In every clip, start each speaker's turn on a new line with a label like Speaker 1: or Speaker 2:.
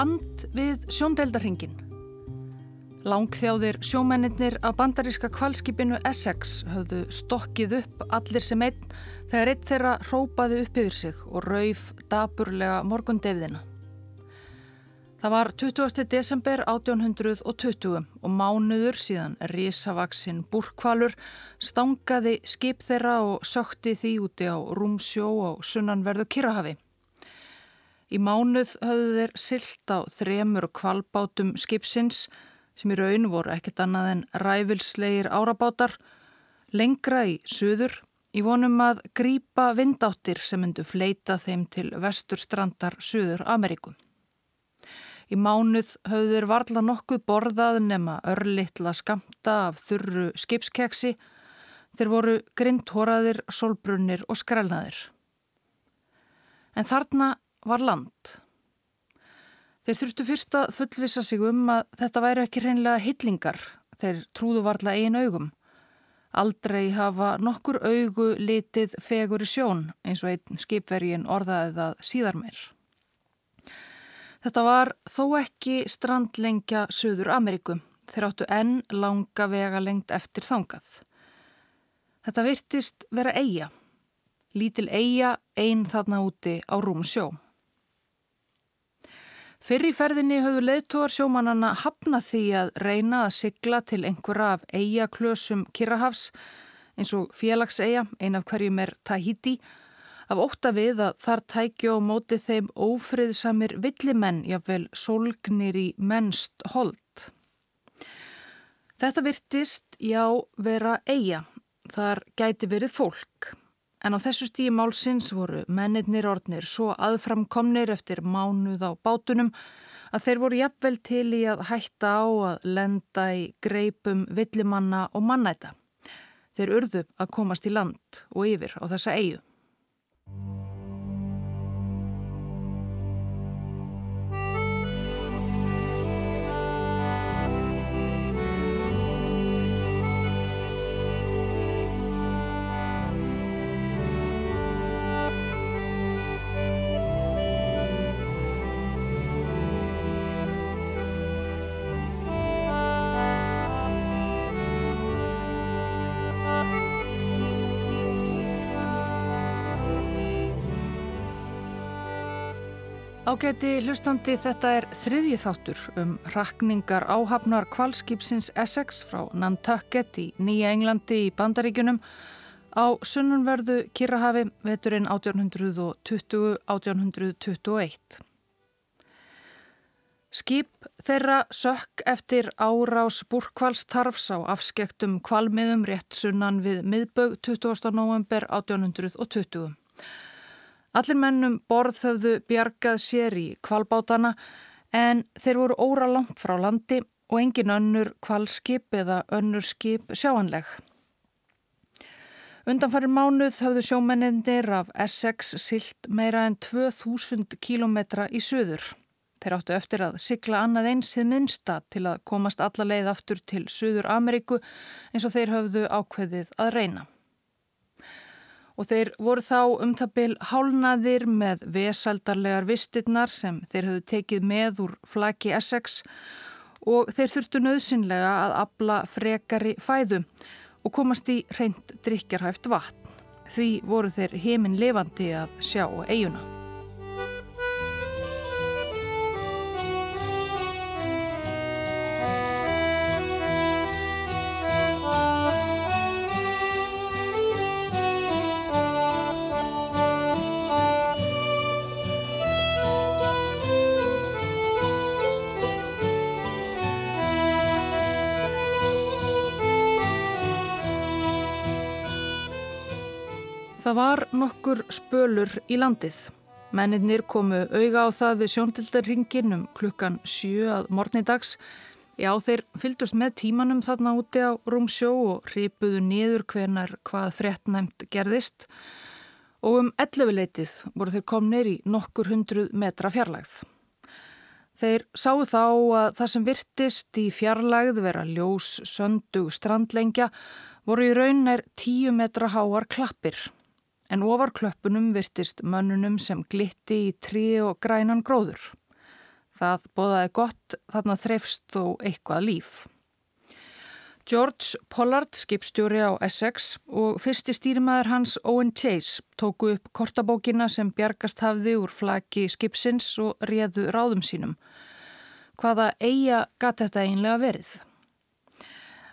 Speaker 1: Land. Við sjóndeldarhingin. Langþjáðir sjómennir af bandaríska kvalskipinu Essex höfðu stokkið upp allir sem einn þegar einn þeirra rópaði upp yfir sig og rauf daburlega morgundefðina. Það var 20. desember 1820 og mánuður síðan risavaksinn búrkvalur stangaði skip þeirra og sökti því úti á rúmsjó á sunnanverðu Kirrahafi. Í mánuð höfðu þeir silt á þremur kvalbátum skipsins sem í raun voru ekkert annað en ræfilslegir árabátar lengra í söður í vonum að grípa vindáttir sem myndu fleita þeim til vesturstrandar Suður Ameríkum. Í mánuð höfðu þeir varla nokkuð borðað nema örlittla skamta af þurru skipskeksi. Þeir voru grindhoraðir, solbrunnir og skrælnaðir. En þarna var land. Þeir þurftu fyrst að fullvisa sig um að þetta væri ekki hreinlega hillingar. Þeir trúðu varla einn augum. Aldrei hafa nokkur augu litið fegur í sjón eins og einn skipvergin orðaðið að síðar meir. Þetta var þó ekki strandlengja Suður Ameríku. Þeir áttu enn langa vega lengt eftir þangað. Þetta virtist vera eiga. Lítil eiga einn þarna úti á rúm sjó. Fyrir ferðinni höfðu leðtóar sjómanana hafna því að reyna að sigla til einhverja af eigaklösum Kirrahafs eins og félagseiga, ein af hverjum er Tahiti af óta við að þar tækja og móti þeim ófriðsamir villimenn, jáfnvel solgnir í mennst hold. Þetta virtist, já, vera eiga. Þar gæti verið fólk. En á þessu stíi málsins voru mennirnir orðnir svo aðframkomnir eftir mánuð á bátunum að þeir voru jafnvel til í að hætta á að lenda í greipum villimanna og mannæta. Þeir urðu að komast í land og yfir á þessa eigu. Ágæti hlustandi þetta er þriðji þáttur um rakningar áhafnar kvalskipsins Essex frá Nantucket í Nýja Englandi í Bandaríkunum á sunnunverðu Kirrahafi veturinn 1820-1821. Skip þeirra sökk eftir árás búrkvalstarfs á afskektum kvalmiðum rétt sunnan við miðbög 20. november 1820. Allir mennum borðhöfðu bjargað sér í kvalbátana en þeir voru óra langt frá landi og engin önnur kvalskip eða önnur skip sjáanleg. Undanfarin mánuð höfðu sjómennindir af Essex silt meira en 2000 kílometra í söður. Þeir áttu eftir að sykla annað einsið minnsta til að komast alla leið aftur til Suður Ameríku eins og þeir höfðu ákveðið að reyna og þeir voru þá um það byl hálnaðir með vesaldarlegar vistirnar sem þeir höfðu tekið með úr flaki Essex og þeir þurftu nöðsynlega að abla frekari fæðu og komast í reynd drikjarhæft vatn. Því voru þeir heiminn levandi að sjá eiguna. Það var nokkur spölur í landið. Menninir komu auga á það við sjóndildarringin um klukkan 7 að morgnidags. Já, þeir fyldust með tímanum þarna úti á rúmsjó og ripuðu niður hvenar hvað frettnæmt gerðist. Og um 11 leitið voru þeir komnir í nokkur hundruð metra fjarlægð. Þeir sáu þá að það sem virtist í fjarlægð vera ljós, söndug, strandlengja voru í raunar 10 metra háar klappir en ofar klöppunum virtist mönnunum sem glitti í trí og grænan gróður. Það bóðaði gott þarna þreifst þó eitthvað líf. George Pollard, skipstjóri á Essex og fyrsti stýrimaður hans Owen Chase tóku upp kortabókina sem bjargast hafði úr flaki skipsins og réðu ráðum sínum. Hvaða eiga gæti þetta einlega verið?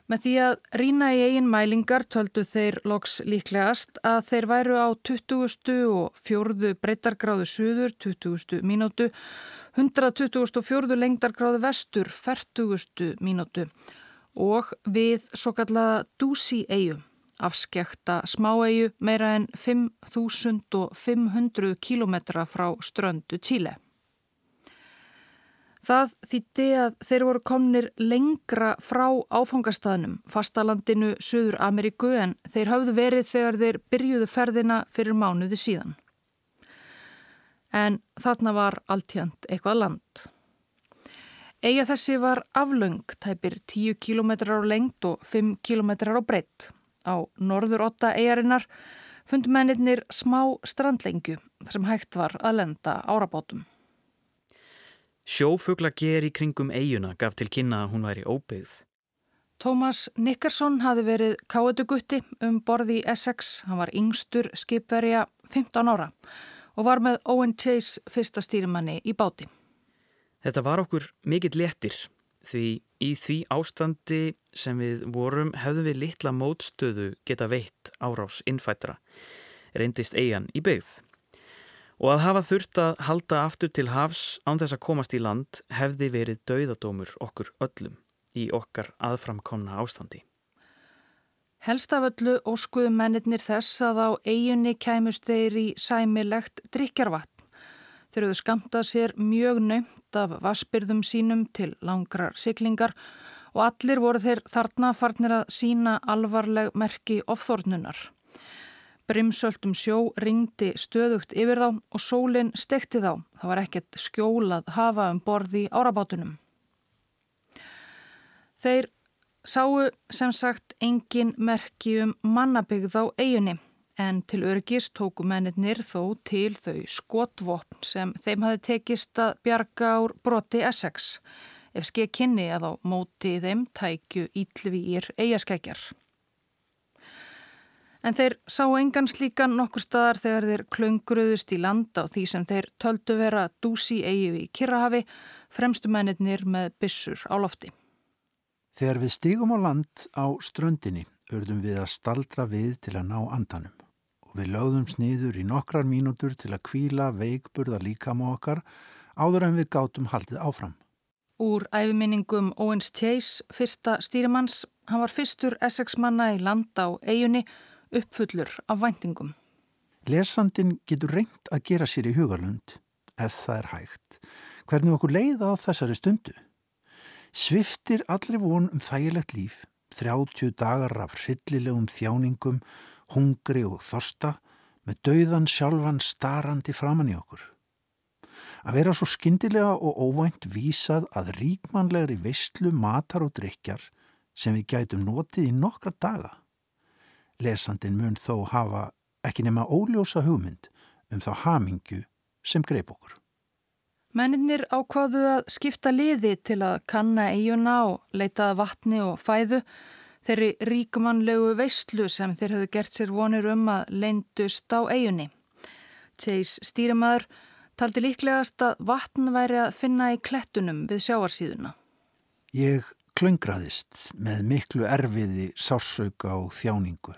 Speaker 1: Með því að rína í eigin mælingar töldu þeir loks líklegast að þeir væru á 20. og 4. breytargráðu suður, 20. mínútu, 124. lengdargráðu vestur, 40. mínútu og við svo kallaða Dúsi eigu, afskekta smáeigu meira en 5.500 kilometra frá ströndu Tíle. Það þýtti að þeir voru komnir lengra frá áfangastæðnum, fastalandinu Suður Ameríku en þeir hafðu verið þegar þeir byrjuðu ferðina fyrir mánuði síðan. En þarna var alltjönd eitthvað land. Eiga þessi var aflöng, tæpir 10 km á lengt og 5 km á breytt. Á norður 8 eigarinnar fund mennir smá strandlengju sem hægt var að lenda árabátum.
Speaker 2: Sjófugla ger í kringum eiguna gaf til kynna að hún væri óbyggð.
Speaker 1: Tómas Nikkarsson hafi verið káetugutti um borði í Essex. Hann var yngstur skipverja 15 ára og var með Owen Chase fyrsta stýrimanni í báti.
Speaker 2: Þetta var okkur mikill léttir því í því ástandi sem við vorum hefðum við litla mótstöðu geta veitt árás innfættra. Reyndist eigan í byggð. Og að hafa þurft að halda aftur til hafs án þess að komast í land hefði verið dauðadómur okkur öllum í okkar aðframkomna ástandi.
Speaker 1: Helst af öllu óskuðu mennir þess að á eiginni kæmust þeir í sæmilegt drikjarvatn. Þeir eru skamtað sér mjög nöymt af vaspyrðum sínum til langrar siklingar og allir voru þeir þarna farnir að sína alvarleg merki ofþórnunar. Brimsöldum sjó ringdi stöðugt yfir þá og sólinn stekti þá. Það var ekkert skjólað hafa um borði árabátunum. Þeir sáu sem sagt engin merki um mannabyggð á eiginni en til örgis tóku mennir þó til þau skotvopn sem þeim hafi tekist að bjarga ár broti Essex ef skeið kynni að á móti þeim tækju ítlvíir eigaskækjar. En þeir sá engan slíkan nokkur staðar þegar þeir klöngruðust í landa á því sem þeir töldu vera dúsi eigi í Kirrahafi, fremstu mennir með byssur á lofti.
Speaker 3: Þegar við stígum á land á ströndinni örðum við að staldra við til að ná andanum og við lögðum sniður í nokkrar mínútur til að kvíla veikburða líkam okkar áður en við gátum haldið áfram.
Speaker 1: Úr æfiminningum Owens Chase, fyrsta stýrimanns, hann var fyrstur Essex manna í land á eigunni uppfullur af væntingum.
Speaker 3: Lesandin getur reynd að gera sér í hugalund, ef það er hægt, hvernig okkur leiða á þessari stundu. Sviftir allri von um þægilegt líf, 30 dagar af hryllilegum þjáningum, hungri og þorsta, með dauðan sjálfan starandi framann í okkur. Að vera svo skindilega og óvænt vísað að ríkmanlegri veistlu matar og drikjar sem við gætum notið í nokkra daga lesandin mun þó hafa ekki nema óljósa hugmynd um þá hamingju sem greip okkur.
Speaker 1: Menninir ákváðu að skipta liði til að kanna eiguna og leitaða vatni og fæðu þeirri ríkumannlegu veistlu sem þeir höfðu gert sér vonir um að leindust á eigunni. Chase stýrimaður taldi líklegast að vatn væri að finna í klettunum við sjáarsíðuna.
Speaker 3: Ég klöngraðist með miklu erfiði sársauka og þjáningu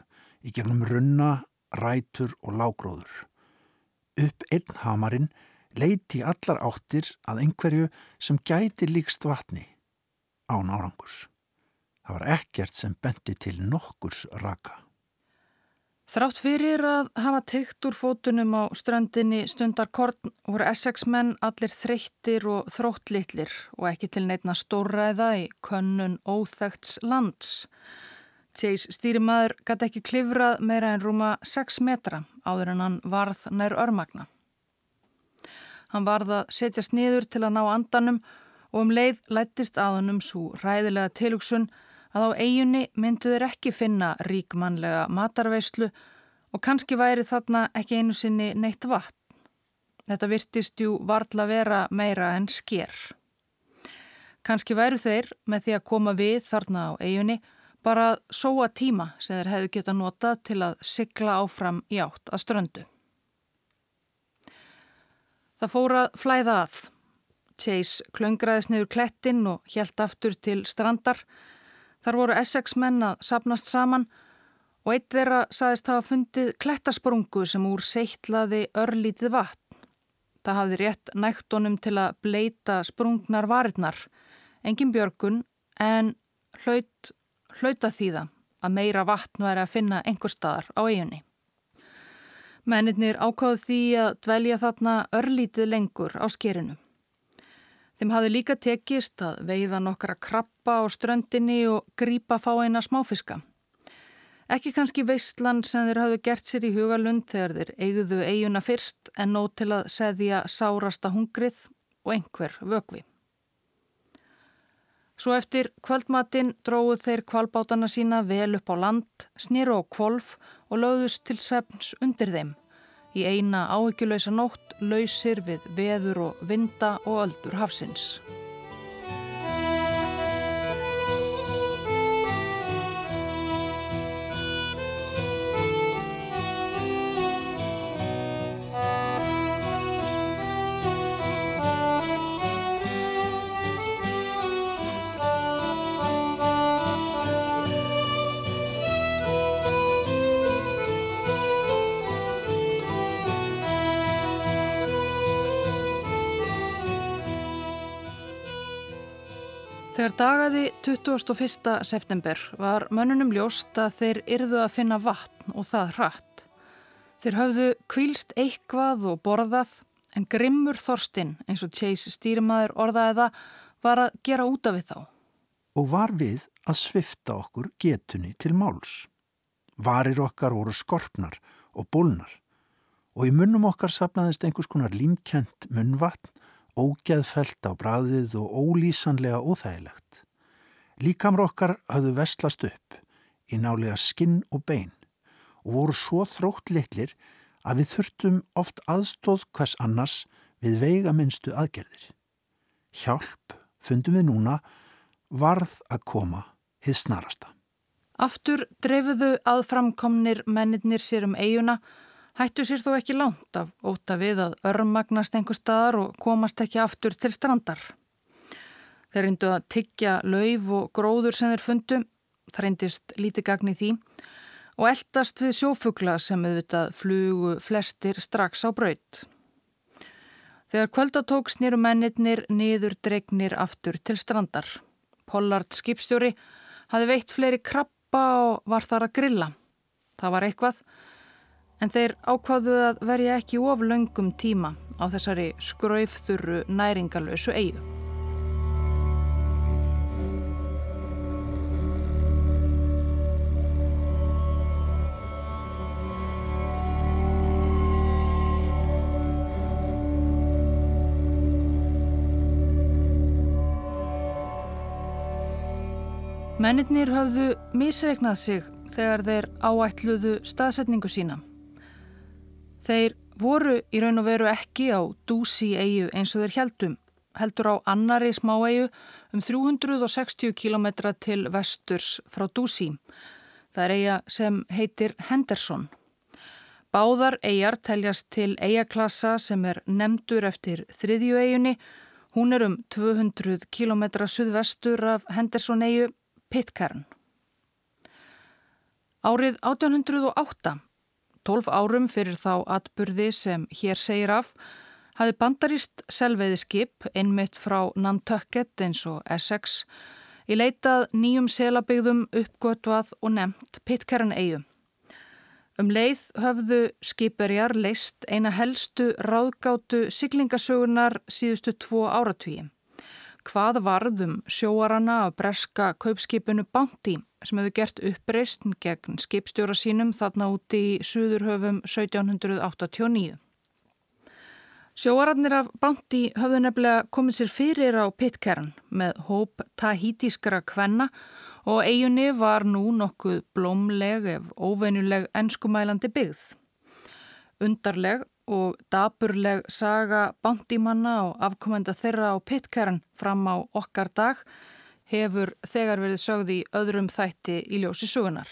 Speaker 3: í gegnum runna, rætur og lágróður. Upp einn hamarinn leiti allar áttir að einhverju sem gæti líkst vatni án árangurs. Það var ekkert sem bendi til nokkurs raka.
Speaker 1: Þrátt fyrir að hafa teikt úr fótunum á strandinni stundarkorn voru Essex menn allir þreyttir og þróttlitlir og ekki til neitna stórræða í könnun óþægts lands. Chase stýrimaður gæti ekki klifrað meira en rúma 6 metra áður en hann varð nær örmagna. Hann varð að setjast niður til að ná andanum og um leið lættist að hannum svo ræðilega tilugsun að á eiginni mynduður ekki finna ríkmannlega matarveislu og kannski væri þarna ekki einu sinni neitt vatn. Þetta virtist jú varðla vera meira en sker. Kannski væru þeir með því að koma við þarna á eiginni bara sóa tíma sem þeir hefðu geta nota til að sigla áfram í átt að ströndu. Það fóra flæða að. Chase klöngraðis niður klettinn og hjælt aftur til strandar. Þar voru Essex menn að sapnast saman og eitt þeirra saðist hafa fundið klettasprungu sem úr seittlaði örlítið vatn. Það hafði rétt næktonum til að bleita sprungnar varirnar, engin björgun en hlaut, hlauta þýða að meira vatn væri að finna einhver staðar á eiginni. Mennirnir ákáðu því að dvelja þarna örlítið lengur á skerinu. Þeim hafði líka tekist að veiða nokkra krabba á ströndinni og grípa fá eina smáfiska. Ekki kannski veistlan sem þeir hafðu gert sér í hugalund þegar þeir eigðu eiguna fyrst en nót til að seðja sárasta hungrið og einhver vögvi. Svo eftir kvöldmatinn dróðu þeir kvalbátana sína vel upp á land, snýru á kvolf og lögðust til svefns undir þeim í eina áhyggjuleysa nótt lausir við veður og vinda og öldur hafsins. 21. september var mönnunum ljóst að þeir yrðu að finna vatn og það hratt. Þeir höfðu kvílst eitthvað og borðað en grimmur þorstinn eins og Chase stýrimaður orðaði það var að gera út af við þá.
Speaker 3: Og var við að svifta okkur getunni til máls. Varir okkar voru skorpnar og bólnar og í munnum okkar sapnaðist einhvers konar límkent munnvatn ógeðfelt á bræðið og ólýsanlega óþægilegt. Líkamr okkar hafðu vestlast upp í nálega skinn og bein og voru svo þrótt litlir að við þurftum oft aðstóð hvers annars við veigaminstu aðgerðir. Hjálp, fundum við núna, varð að koma hið snarasta.
Speaker 1: Aftur dreifuðu aðframkomnir mennirnir sér um eiguna hættu sér þó ekki langt af óta við að örmagnast einhver staðar og komast ekki aftur til strandar. Þeir reyndu að tyggja lauf og gróður sem þeir fundu, það reyndist lítið gagn í því og eldast við sjófugla sem auðvitað flugu flestir strax á braut. Þegar kvöldatók snýru mennirnir niður dregnir aftur til strandar. Pollard skipstjóri hafi veitt fleiri krabba og var þar að grilla. Það var eitthvað en þeir ákváðu að verja ekki of löngum tíma á þessari skraufþurru næringalösu eigu. Mennirnir höfðu misregnað sig þegar þeir áætluðu staðsetningu sína. Þeir voru í raun og veru ekki á Dúsi eigu eins og þeir heldum, heldur á annari smá eigu um 360 km til vesturs frá Dúsi. Það er eiga sem heitir Henderson. Báðar eigar teljast til eigaklassa sem er nefndur eftir þriðju eigunni. Hún er um 200 km suðvestur af Henderson eigu Pitcairn. Árið 1808 12 árum fyrir þá atburði sem hér segir af, hafi bandarist selveiði skip einmitt frá Nantucket eins og Essex í leitað nýjum selabygðum uppgötvað og nefnt Pitcairn eigu. Um leið höfðu skipverjar leist eina helstu ráðgátu siglingasögunar síðustu tvo áratvíi. Hvað varðum sjóarana af breska kaupskipinu Bounty sem hefðu gert uppreist gegn skipstjóra sínum þarna úti í Suðurhöfum 1789. Sjóararnir af Bounty höfðu nefnilega komið sér fyrir á Pitcairn með hóp tahítískara kvenna og eiginni var nú nokkuð blómleg ef óvenjuleg enskumælandi byggð. Undarleg og daburleg saga bandimanna og afkomenda þeirra á Pitcairn fram á okkar dag hefur þegar verið sögð í öðrum þætti í ljósi sugunar.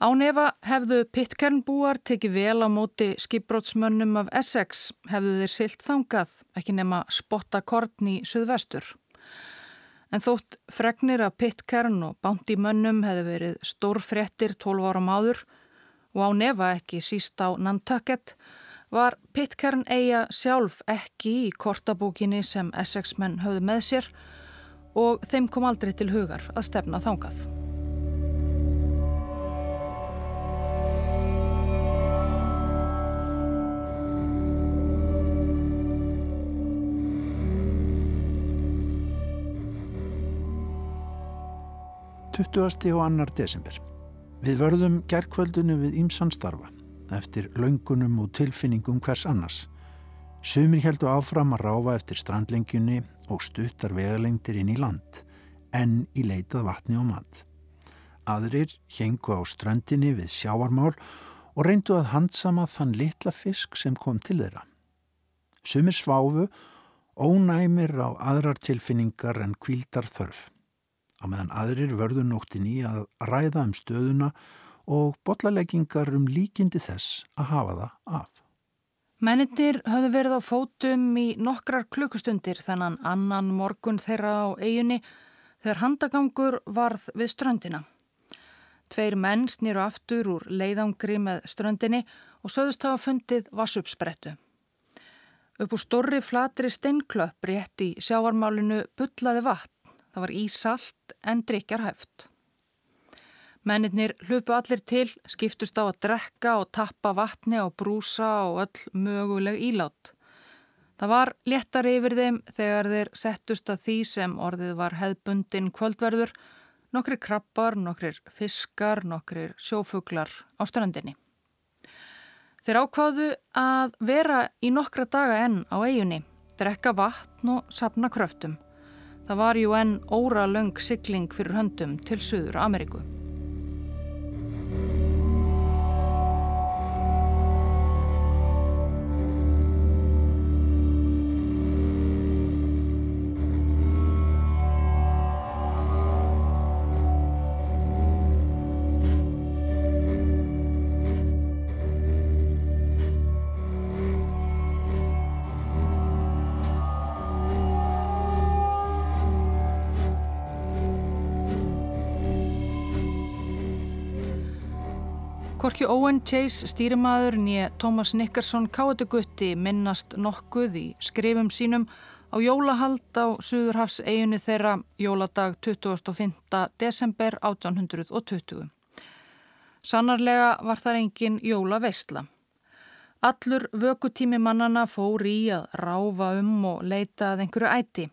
Speaker 1: Ánefa hefðu Pitcairn búar tekið vel á móti skipbrótsmönnum af Essex hefðu þeir silt þangað, ekki nema spotta kortn í suðvestur. En þótt fregnir af Pitcairn og bandimönnum hefðu verið stórfrettir 12 ára máður og á nefa ekki síst á Nantucket var Pitcairn eiga sjálf ekki í kortabókinni sem Essex-menn höfðu með sér og þeim kom aldrei til hugar að stefna þángað.
Speaker 3: Tuttugasti og annar desember. Við vörðum gerðkvöldinu við ímsan starfa eftir laungunum og tilfinningum hvers annars. Sumir heldu áfram að ráfa eftir strandlengjunni og stuttar vegalengtir inn í land, en í leitað vatni og mat. Aðrir hengu á strandinni við sjáarmál og reyndu að handsama þann litla fisk sem kom til þeirra. Sumir sváfu, ónæmir á aðrar tilfinningar en kvíldar þörf á meðan aðrir vörðu nóttin í að ræða um stöðuna og botlaleggingar um líkindi þess að hafa það af.
Speaker 1: Mennindir höfðu verið á fótum í nokkrar klukkustundir þennan annan morgun þeirra á eiginni þegar handagangur varð við ströndina. Tveir menn snýru aftur úr leiðangri með ströndinni og söðust hafa fundið vassupsprettu. Upp úr stórri flatri steinklöpp rétt í sjáarmálinu bullaði vatn Það var ísalt en drikjarhæft. Mennirnir hlupu allir til, skiptust á að drekka og tappa vatni og brúsa og öll möguleg ílát. Það var léttar yfir þeim þegar þeir settust að því sem orðið var hefbundin kvöldverður, nokkri krabbar, nokkri fiskar, nokkri sjófuglar á strandinni. Þeir ákváðu að vera í nokkra daga enn á eiginni, drekka vatn og sapna kröftum. Það var ju enn óra löng sykling fyrir höndum til Suður Ameríku. Korki Owen Chase stýrimaður nýja Thomas Nickerson káetugutti minnast nokkuð í skrifum sínum á jólahald á Suðurhafs eiginni þeirra jóladag 25. desember 1820. Sannarlega var þar engin jólaveistla. Allur vökutími mannana fór í að ráfa um og leita að einhverju æti.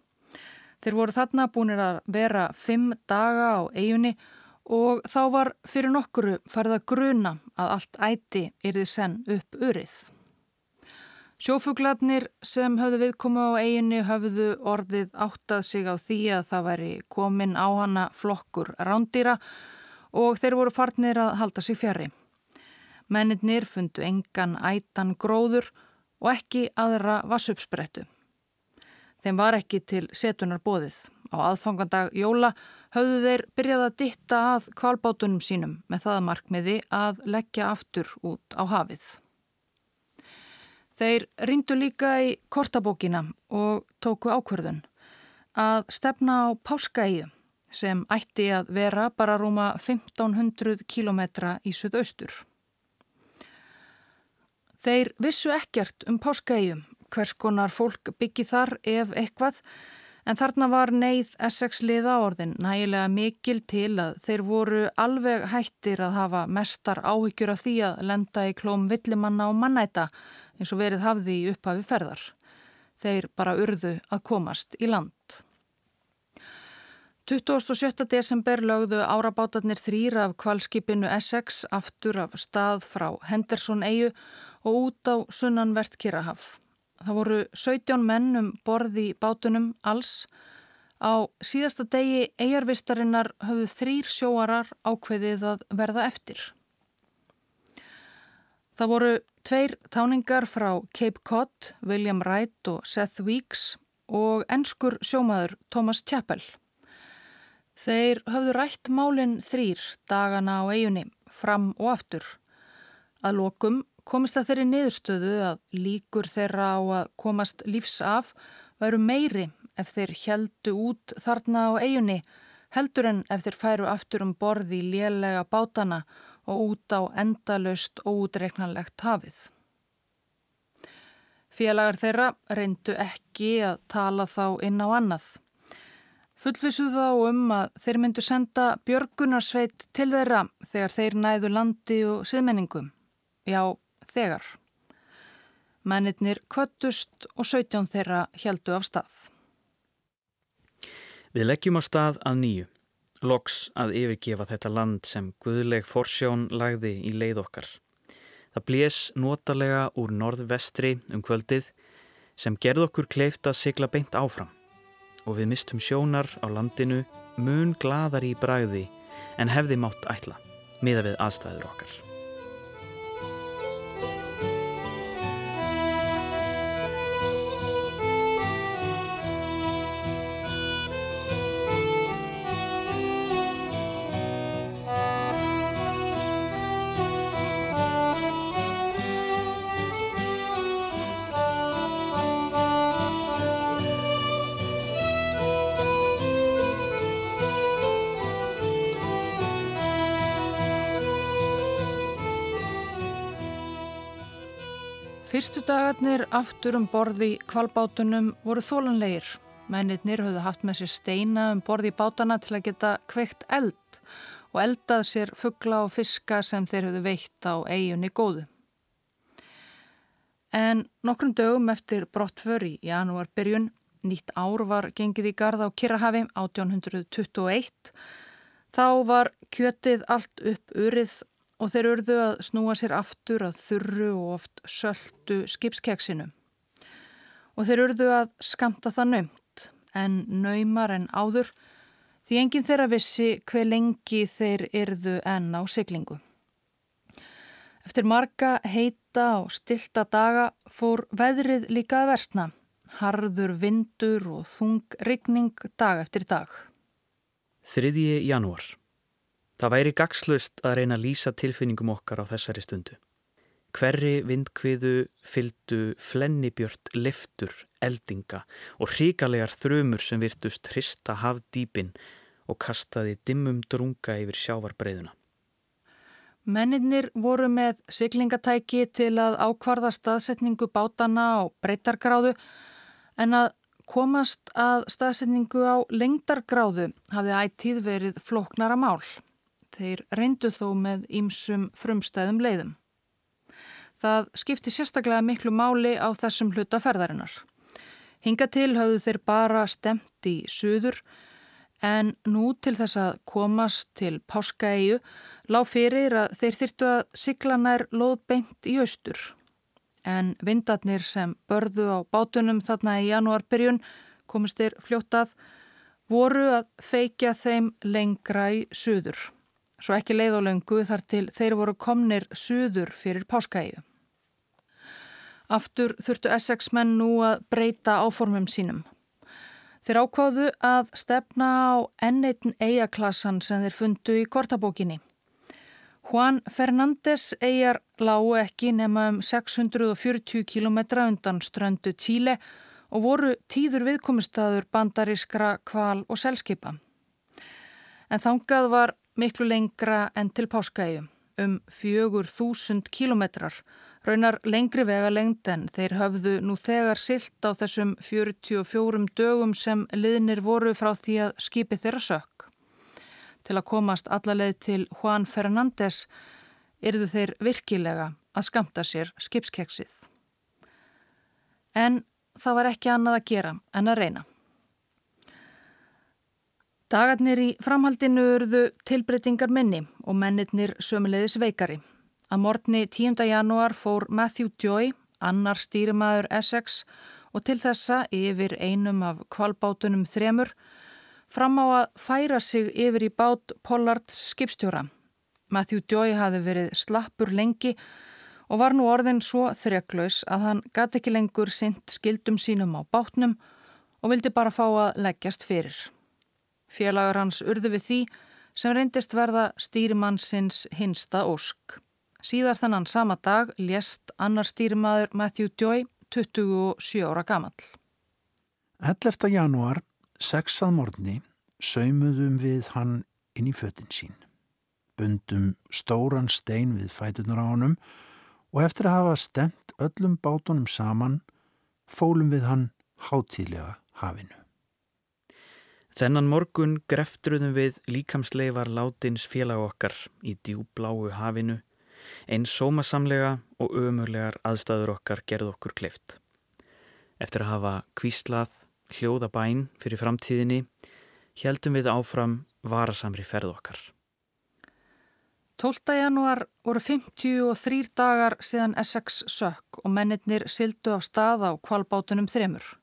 Speaker 1: Þeir voru þarna búinir að vera fimm daga á eiginni og þá var fyrir nokkuru farið að gruna að allt æti yrði senn upp urið. Sjófuglarnir sem höfðu viðkomu á eiginni höfðu orðið áttað sig á því að það væri komin á hana flokkur rándýra og þeir voru farnir að halda sig fjari. Mennirnir fundu engan ætan gróður og ekki aðra vassupsprettu. Þeim var ekki til setunar bóðið. Á aðfangandag jóla höfðu þeir byrjað að ditta að kvalbátunum sínum með það markmiði að leggja aftur út á hafið. Þeir rindu líka í kortabókina og tóku ákverðun að stefna á Páskaíu sem ætti að vera bara rúma 1500 kilometra í suðaustur. Þeir vissu ekkert um Páskaíu, hvers konar fólk byggi þar ef eitthvað En þarna var neyð Essex liða orðin nægilega mikil til að þeir voru alveg hættir að hafa mestar áhyggjur af því að lenda í klóm villimanna og mannæta eins og verið hafði í upphafi ferðar. Þeir bara urðu að komast í land. 27. desember lögðu árabátarnir þrýra af kvalskipinu Essex aftur af stað frá Henderson eigu og út á sunnanvert Kirrahaf. Það voru 17 menn um borði bátunum alls, Á síðasta degi eigarvistarinnar höfðu þrýr sjóarar ákveðið að verða eftir. Það voru tveir táningar frá Cape Cod, William Wright og Seth Weeks og ennskur sjómaður Thomas Chappell. Þeir höfðu rætt málinn þrýr dagana á eigunni, fram og aftur. Að lokum komist það þeirri niðurstöðu að líkur þeirra á að komast lífs af væru meiri ef þeir heldu út þarna á eigunni heldur en ef þeir færu aftur um borði í lélega bátana og út á endalöst óutreiknanlegt hafið. Félagar þeirra reyndu ekki að tala þá inn á annað. Fullvisuð þá um að þeir myndu senda Björgunarsveit til þeirra þegar þeir næðu landi og siðmenningum. Já, þegar. Mennirnir kvöttust og 17 þeirra heldu af stað.
Speaker 2: Við leggjum á stað að nýju, loks að yfirgefa þetta land sem guðleg forsjón lagði í leið okkar. Það blés notalega úr norðvestri um kvöldið sem gerð okkur kleift að sigla beint áfram og við mistum sjónar á landinu mun gladar í bræði en hefði mátt ætla miða við aðstæður okkar.
Speaker 1: Fyrstu dagarnir aftur um borði kvalbátunum voru þólanlegir. Mennirnir höfðu haft með sér steina um borði bátana til að geta kveikt eld og eldað sér fuggla og fiska sem þeir höfðu veitt á eiginni góðu. En nokkrum dögum eftir brottför í janúarbyrjun, nýtt ár var gengið í gard á Kirrahafi 1821, þá var kjötið allt upp urið og þeir urðu að snúa sér aftur að þurru og oft söldu skipskeksinu. Og þeir urðu að skamta það nöymt, en nöymar en áður, því enginn þeirra vissi hver lengi þeir yrðu enn á siglingu. Eftir marga heita og stilta daga fór veðrið líka að versna, harður vindur og þung rigning dag eftir dag.
Speaker 2: 3. janúar Það væri gagslust að reyna að lýsa tilfinningum okkar á þessari stundu. Hverri vindkviðu fyldu flennibjört liftur, eldinga og hríkalegar þrumur sem virtust hrista hafdýpin og kastaði dimmum drunga yfir sjávarbreyðuna.
Speaker 1: Menninir voru með siglingatæki til að ákvarða staðsetningu bátana á breytargráðu en að komast að staðsetningu á lengdargráðu hafði ættíð verið floknara mál. Þeir reyndu þó með ýmsum frumstæðum leiðum. Það skipti sérstaklega miklu máli á þessum hlutaferðarinnar. Hinga til hafðu þeir bara stemt í suður en nú til þess að komast til Páskaegu lág fyrir að þeir þyrtu að sigla nær loðbeint í austur. En vindarnir sem börðu á bátunum þarna í janúarbyrjun komist þeir fljótað voru að feikja þeim lengra í suður svo ekki leið á löngu þar til þeir voru komnir suður fyrir páskaíu. Aftur þurftu Essex menn nú að breyta áformum sínum. Þeir ákváðu að stefna á enneitin eigaklassan sem þeir fundu í kortabókinni. Juan Fernández eigar lágu ekki nema um 640 km undan ströndu Tíle og voru tíður viðkomistaður bandarískra kval og selskipa. En þangað var miklu lengra en til Páskaegu, um fjögur þúsund kílometrar, raunar lengri vega lengd en þeir höfðu nú þegar silt á þessum 44 dögum sem liðnir voru frá því að skipi þeirra sökk. Til að komast allarleið til Juan Fernández erðu þeir virkilega að skamta sér skipskeksið. En það var ekki annað að gera en að reyna. Dagarnir í framhaldinu urðu tilbreytingar minni og mennirnir sömulegðis veikari. Að morgni 10. janúar fór Matthew Joy, annar stýrimaður Essex og til þessa yfir einum af kvalbátunum þremur fram á að færa sig yfir í bát Pollards skipstjóra. Matthew Joy hafi verið slappur lengi og var nú orðin svo þreklaus að hann gæti ekki lengur sint skildum sínum á bátnum og vildi bara fá að leggjast fyrir. Félagur hans urðu við því sem reyndist verða stýrimannsins hinsta ósk. Síðar þannan sama dag lést annar stýrimaður Matthew Joy 27 ára gamall.
Speaker 3: 11. janúar, 6. morgni, saumuðum við hann inn í föttin sín. Bundum stóran stein við fætunar á honum og eftir að hafa stemt öllum bátunum saman fólum við hann hátíðlega hafinu.
Speaker 2: Þennan morgun greftruðum við líkamsleifar látins félag okkar í djúbláu hafinu, eins sómasamlega og ömurlegar aðstæður okkar gerð okkur kleift. Eftir að hafa kvíslað, hljóða bæn fyrir framtíðinni, heldum við áfram varasamri ferð okkar.
Speaker 1: 12. janúar voru 53 dagar síðan Essex sökk og mennirnir sildu af stað á kvalbátunum þremur.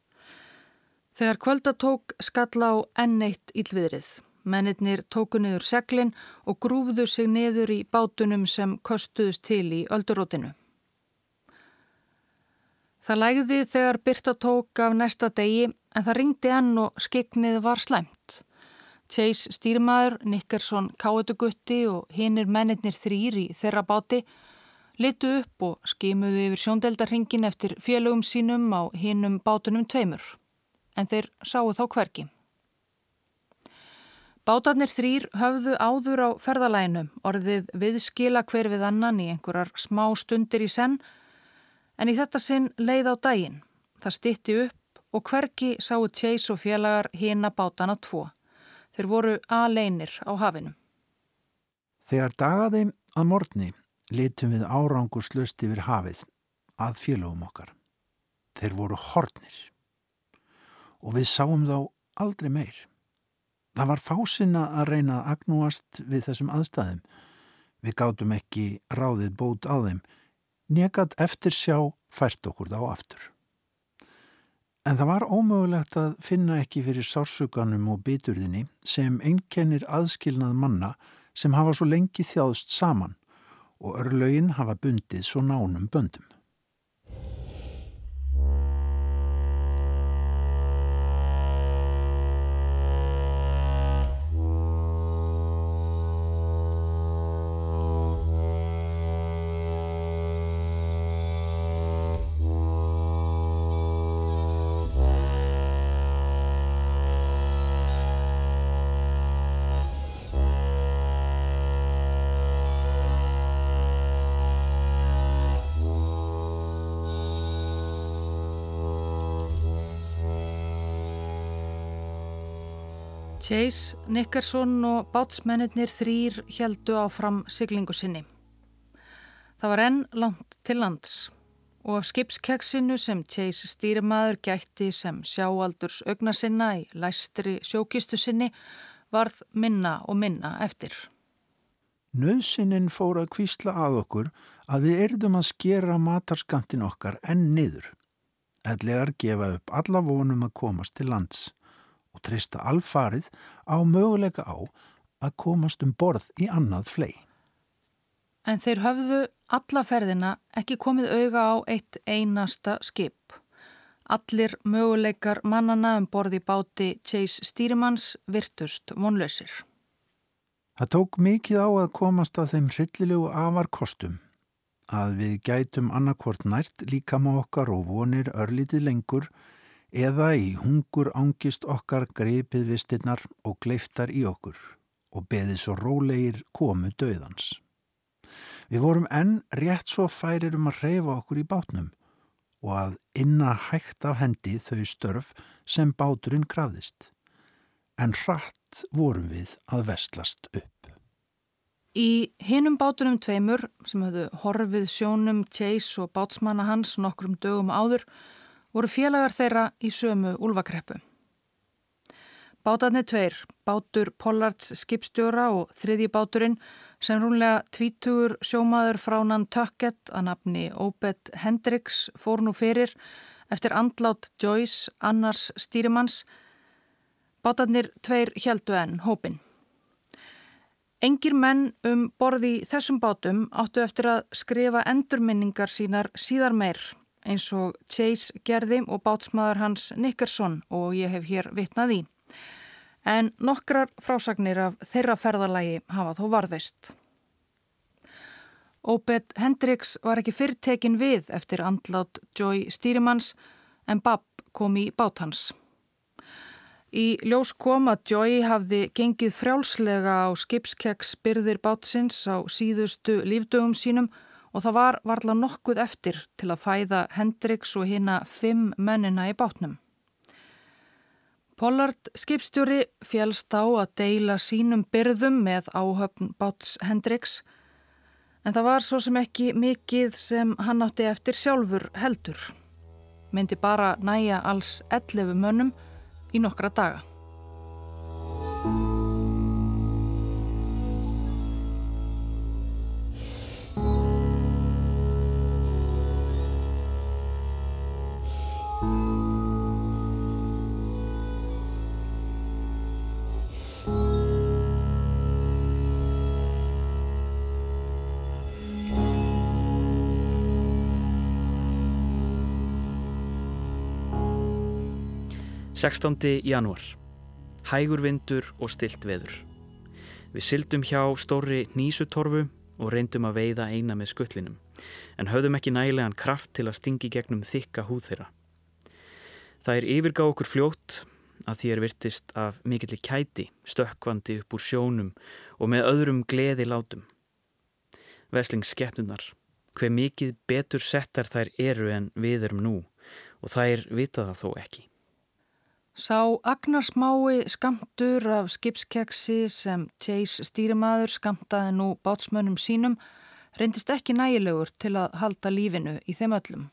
Speaker 1: Þegar kvöldatók skalla á enneitt ílviðrið. Mennirnir tóku niður seglinn og grúfðu sig niður í bátunum sem köstuðust til í öldurótinu. Það lægði þegar Birta tók af næsta degi en það ringdi enn og skiknið var slæmt. Chase stýrmaður, Nickerson káetugutti og hinnir mennirnir þrýr í þeirra báti litu upp og skimuðu yfir sjóndeldarhingin eftir félögum sínum á hinnum bátunum tveimur en þeir sáu þá hverki. Bátarnir þrýr höfðu áður á ferðalæinu, orðið viðskila hver við annan í einhverjar smá stundir í senn, en í þetta sinn leið á daginn. Það stitti upp og hverki sáu Chase og félagar hína bátana tvo. Þeir voru aleinir á hafinu.
Speaker 3: Þegar dagaði að morgni litum við árangurslust yfir hafið að félagum okkar. Þeir voru hornir og við sáum þá aldrei meir. Það var fásina að reyna að agnúast við þessum aðstæðum. Við gátum ekki ráðið bót á þeim, negat eftir sjá fært okkur þá aftur. En það var ómögulegt að finna ekki fyrir sásuganum og biturðinni sem einkennir aðskilnað manna sem hafa svo lengi þjáðst saman og örlögin hafa bundið svo nánum böndum.
Speaker 1: Chase, Nickerson og bátsmennir þrýr heldu áfram siglingu sinni. Það var enn langt til lands og af skipskeksinu sem Chase stýrimaður gætti sem sjáaldurs augna sinna í læstri sjókistu sinni varð minna og minna eftir.
Speaker 3: Nauðsynnin fór að kvísla að okkur að við erðum að skera matarskantin okkar enn niður. Ætlegar gefa upp alla vonum að komast til lands og treysta alfarið á möguleika á að komast um borð í annað flei.
Speaker 1: En þeir höfðu alla ferðina ekki komið auga á eitt einasta skip. Allir möguleikar mannana um borði báti Chase Stýrimanns virtust vonlausir.
Speaker 3: Það tók mikið á að komast að þeim hryllilegu afarkostum að við gætum annarkvort nært líka má okkar og vonir örlítið lengur eða í hungur ángist okkar greipið vistinnar og gleiftar í okkur og beðið svo rólegir komu döðans. Við vorum enn rétt svo færir um að reyfa okkur í bátnum og að inna hægt af hendi þau störf sem báturinn krafðist. En hratt vorum við að vestlast upp.
Speaker 1: Í hinum bátunum tveimur sem höfðu horfið sjónum Chase og bátsmanna hans nokkrum dögum áður voru félagar þeirra í sömu úlvakreppu. Bátarnir tveir, bátur Pollards skipstjóra og þriðji báturinn sem rúnlega tvítugur sjómaður frá Nantucket að nafni Obed Hendricks fór nú fyrir eftir andlát Joyce annars stýrimanns Bátarnir tveir heldu enn hópin. Engir menn um borði þessum bátum áttu eftir að skrifa endurminningar sínar síðar meir eins og Chase gerði og bátsmaður hans Nickerson og ég hef hér vitnað í. En nokkrar frásagnir af þeirra ferðalagi hafa þó varðist. Obed Hendricks var ekki fyrirtekin við eftir andlát Joy Stýrimanns en Bab kom í bát hans. Í ljós kom að Joy hafði gengið frjálslega á skipskeks byrðir bátsins á síðustu lífdögum sínum og það var varla nokkuð eftir til að fæða Hendricks og hina fimm mennina í bátnum. Pollard skipstjóri fjálst á að deila sínum byrðum með áhöfn báts Hendricks En það var svo sem ekki mikið sem hann átti eftir sjálfur heldur. Myndi bara næja alls 11 mönnum í nokkra daga.
Speaker 2: 16. janúar. Hægur vindur og stilt veður. Við syldum hjá stóri nýsutorfu og reyndum að veiða eina með skullinum, en höfðum ekki nægilegan kraft til að stingi gegnum þykka húð þeirra. Það er yfirgá okkur fljótt að því er virtist af mikillir kæti, stökkvandi upp úr sjónum og með öðrum gleði látum. Veslingsskepnunar, hver mikið betur settar þær eru en við erum nú og þær vita það þó ekki.
Speaker 1: Sá agnarsmái skamtur af skipskeksi sem Chase stýrimaður skamtaði nú bátsmönnum sínum reyndist ekki nægilegur til að halda lífinu í þeim öllum.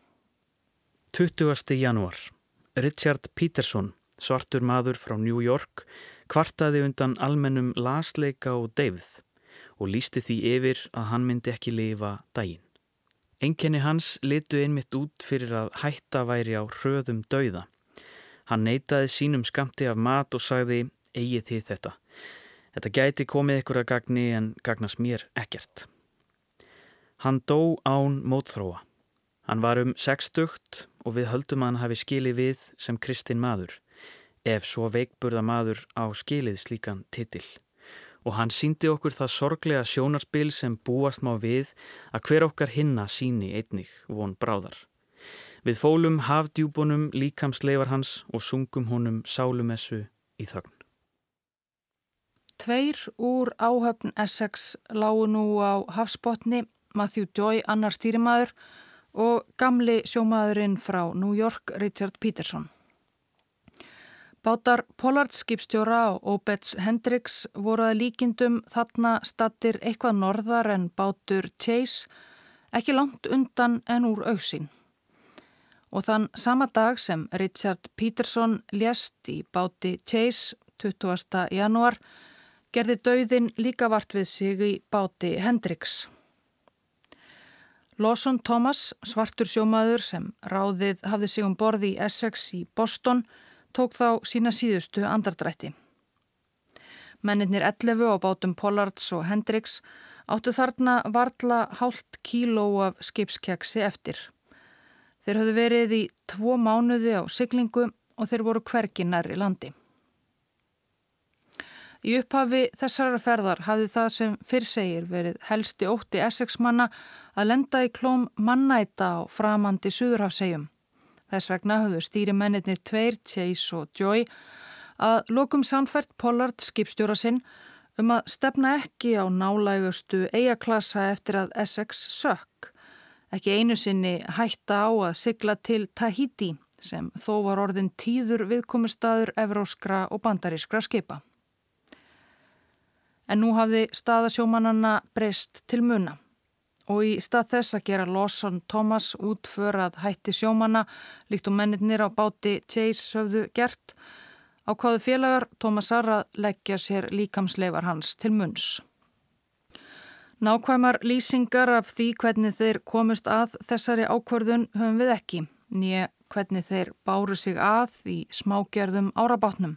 Speaker 2: 20. janúar. Richard Peterson, svartur maður frá New York, kvartaði undan almennum lasleika og deyfð og lísti því yfir að hann myndi ekki lifa daginn. Enkenni hans litu einmitt út fyrir að hætta væri á hröðum dauða Hann neytaði sínum skamti af mat og sagði, eigið þið þetta. Þetta gæti komið ykkur að gagni en gagnast mér ekkert. Hann dó án mótþróa. Hann var um sextugt og við höldum að hann hafi skilið við sem kristin maður, ef svo veikburða maður á skilið slíkan titil. Og hann síndi okkur það sorglega sjónarspil sem búast má við að hver okkar hinna síni einnig von bráðar. Við fólum hafdjúbunum líkamsleifar hans og sungum honum sálumessu í þögn.
Speaker 1: Tveir úr áhöfn Essex lágu nú á hafsbotni, Matthew Joy, annar stýrimaður og gamli sjómaðurinn frá New York, Richard Peterson. Bátar Pollard skipstjóra og Obeds Hendricks voru að líkindum þarna stattir eitthvað norðar en bátur Chase, ekki langt undan en úr auksinn og þann sama dag sem Richard Peterson lést í báti Chase 20. januar gerði dauðin líka vart við sig í báti Hendricks. Lawson Thomas, svartur sjómaður sem ráðið hafði sig um borði í Essex í Boston, tók þá sína síðustu andardrætti. Mennirnir 11 á bátum Pollards og Hendricks áttu þarna varla hálft kíló af skipskeksi eftir. Þeir höfðu verið í tvo mánuði á syklingu og þeir voru hverginnar í landi. Í upphafi þessara ferðar hafði það sem fyrr segir verið helsti ótti Essex manna að lenda í klóm mannæta á framandi Suðurhafsegjum. Þess vegna höfðu stýrimennirni tveir, Chase og Joy, að lokum samfært Pollard skipstjóra sinn um að stefna ekki á nálægustu eigaklassa eftir að Essex sökk ekki einu sinni hætta á að sigla til Tahiti sem þó var orðin tíður viðkomustadur evróskra og bandarískra skipa. En nú hafði staðasjómananna breyst til muna og í stað þess að gera Lawson Thomas útför að hætti sjómanna líkt og mennirnir á báti Chase höfðu gert á hvaðu félagar Thomas Arra leggja sér líkamsleifar hans til munns. Nákvæmar lýsingar af því hvernig þeir komust að þessari ákvörðun höfum við ekki, nýja hvernig þeir báru sig að í smágerðum árabátnum.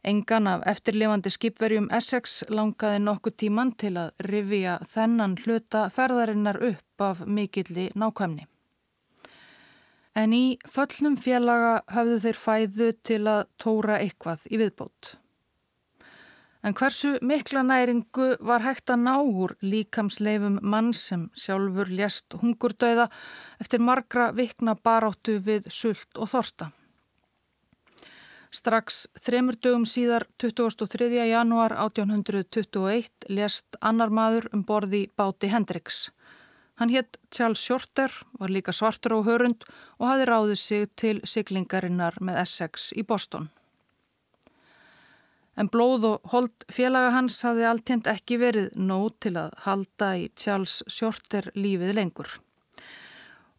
Speaker 1: Engan af eftirlifandi skipverjum Essex langaði nokkuð tíman til að rifja þennan hluta ferðarinnar upp af mikilli nákvæmni. En í föllnum félaga hafðu þeir fæðu til að tóra eitthvað í viðbót. En hversu mikla næringu var hægt að ná úr líkamsleifum mann sem sjálfur ljast hungurdauða eftir margra vikna baráttu við sult og þorsta. Strax þremur dögum síðar 23. januar 1821 ljast annar maður um borði báti Hendriks. Hann hétt Charles Shorter, var líka svartur á hörund og hafi ráðið sig til siglingarinnar með Essex í Boston en blóð og hold félaga hans hafði alltjent ekki verið nóg til að halda í Charles Shorter lífið lengur.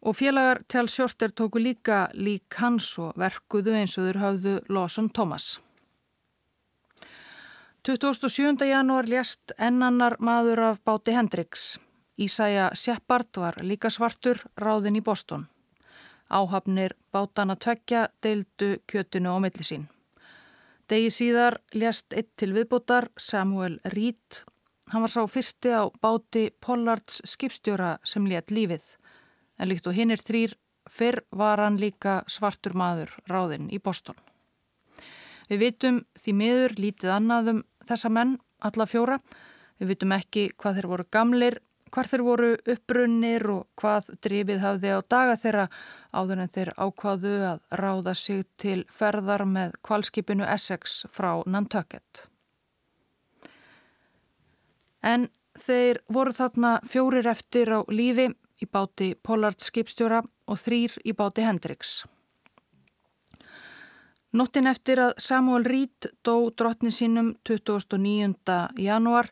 Speaker 1: Og félagar Charles Shorter tóku líka lík hans og verkuðu eins og þur hafðu Lawson Thomas. 27. janúar lést ennannar maður af báti Hendricks. Ísæja Shepard var líka svartur ráðin í Boston. Áhafnir bátana tveggja deildu kjötinu á millisín. Degi síðar ljast eitt til viðbótar Samuel Reed. Hann var sá fyrsti á báti Pollards skipstjóra sem létt lífið. En líkt og hinn er þrýr, fyrr var hann líka svartur maður ráðinn í Boston. Við vitum því miður lítið annaðum þessa menn, alla fjóra. Við vitum ekki hvað þeir voru gamlir hvar þeir voru uppbrunnir og hvað drifið hafði á daga þeirra áður en þeir ákvaðu að ráða sig til ferðar með kvalskipinu Essex frá Nantucket. En þeir voru þarna fjórir eftir á lífi í báti Pollard skipstjóra og þrýr í báti Hendricks. Nottin eftir að Samuel Reed dó drotni sínum 29. januar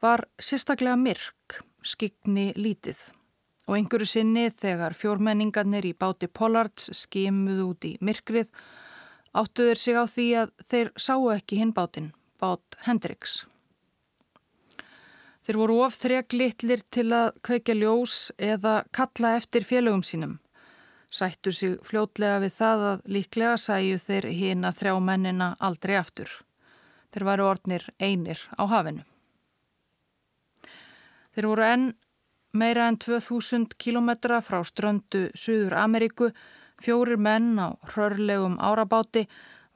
Speaker 1: var sérstaklega myrk skigni lítið og einhverju sinni þegar fjórmenningarnir í báti Pollards skimuð út í myrkrið áttuður sig á því að þeir sáu ekki hinn bátinn, bát Hendriks. Þeir voru of þreg litlir til að kveikja ljós eða kalla eftir félögum sínum. Sættu sig fljótlega við það að líklega sæju þeir hinn að þrjá mennina aldrei aftur. Þeir varu ornir einir á hafinu. Þeir voru enn meira en 2000 kilometra frá ströndu Suður Ameríku, fjórir menn á hrörlegum árabáti,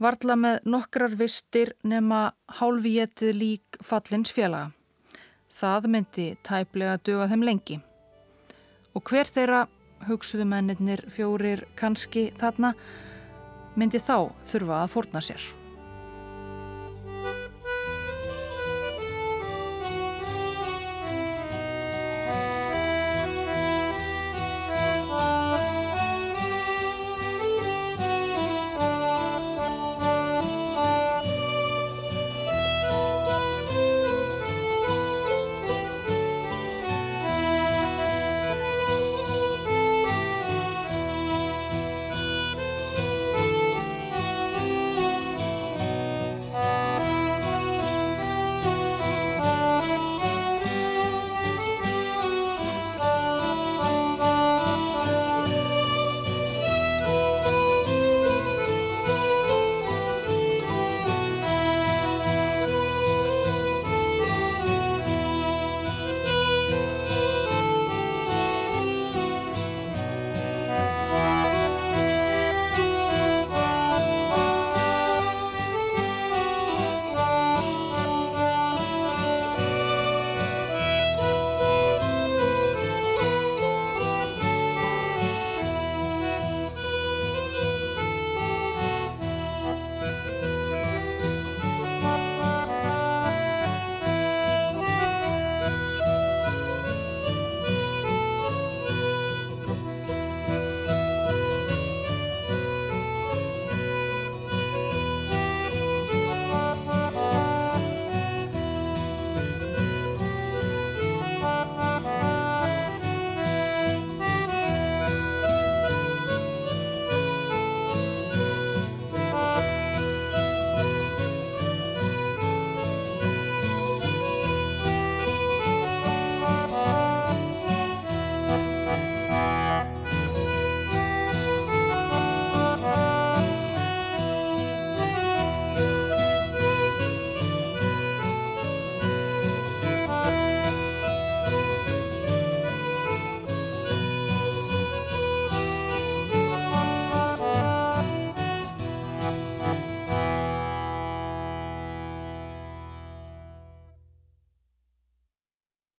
Speaker 1: varla með nokkrar vistir nema hálfétið lík fallins félaga. Það myndi tæplega duga þeim lengi. Og hver þeirra, hugsuðu mennir fjórir kannski þarna, myndi þá þurfa að forna sér.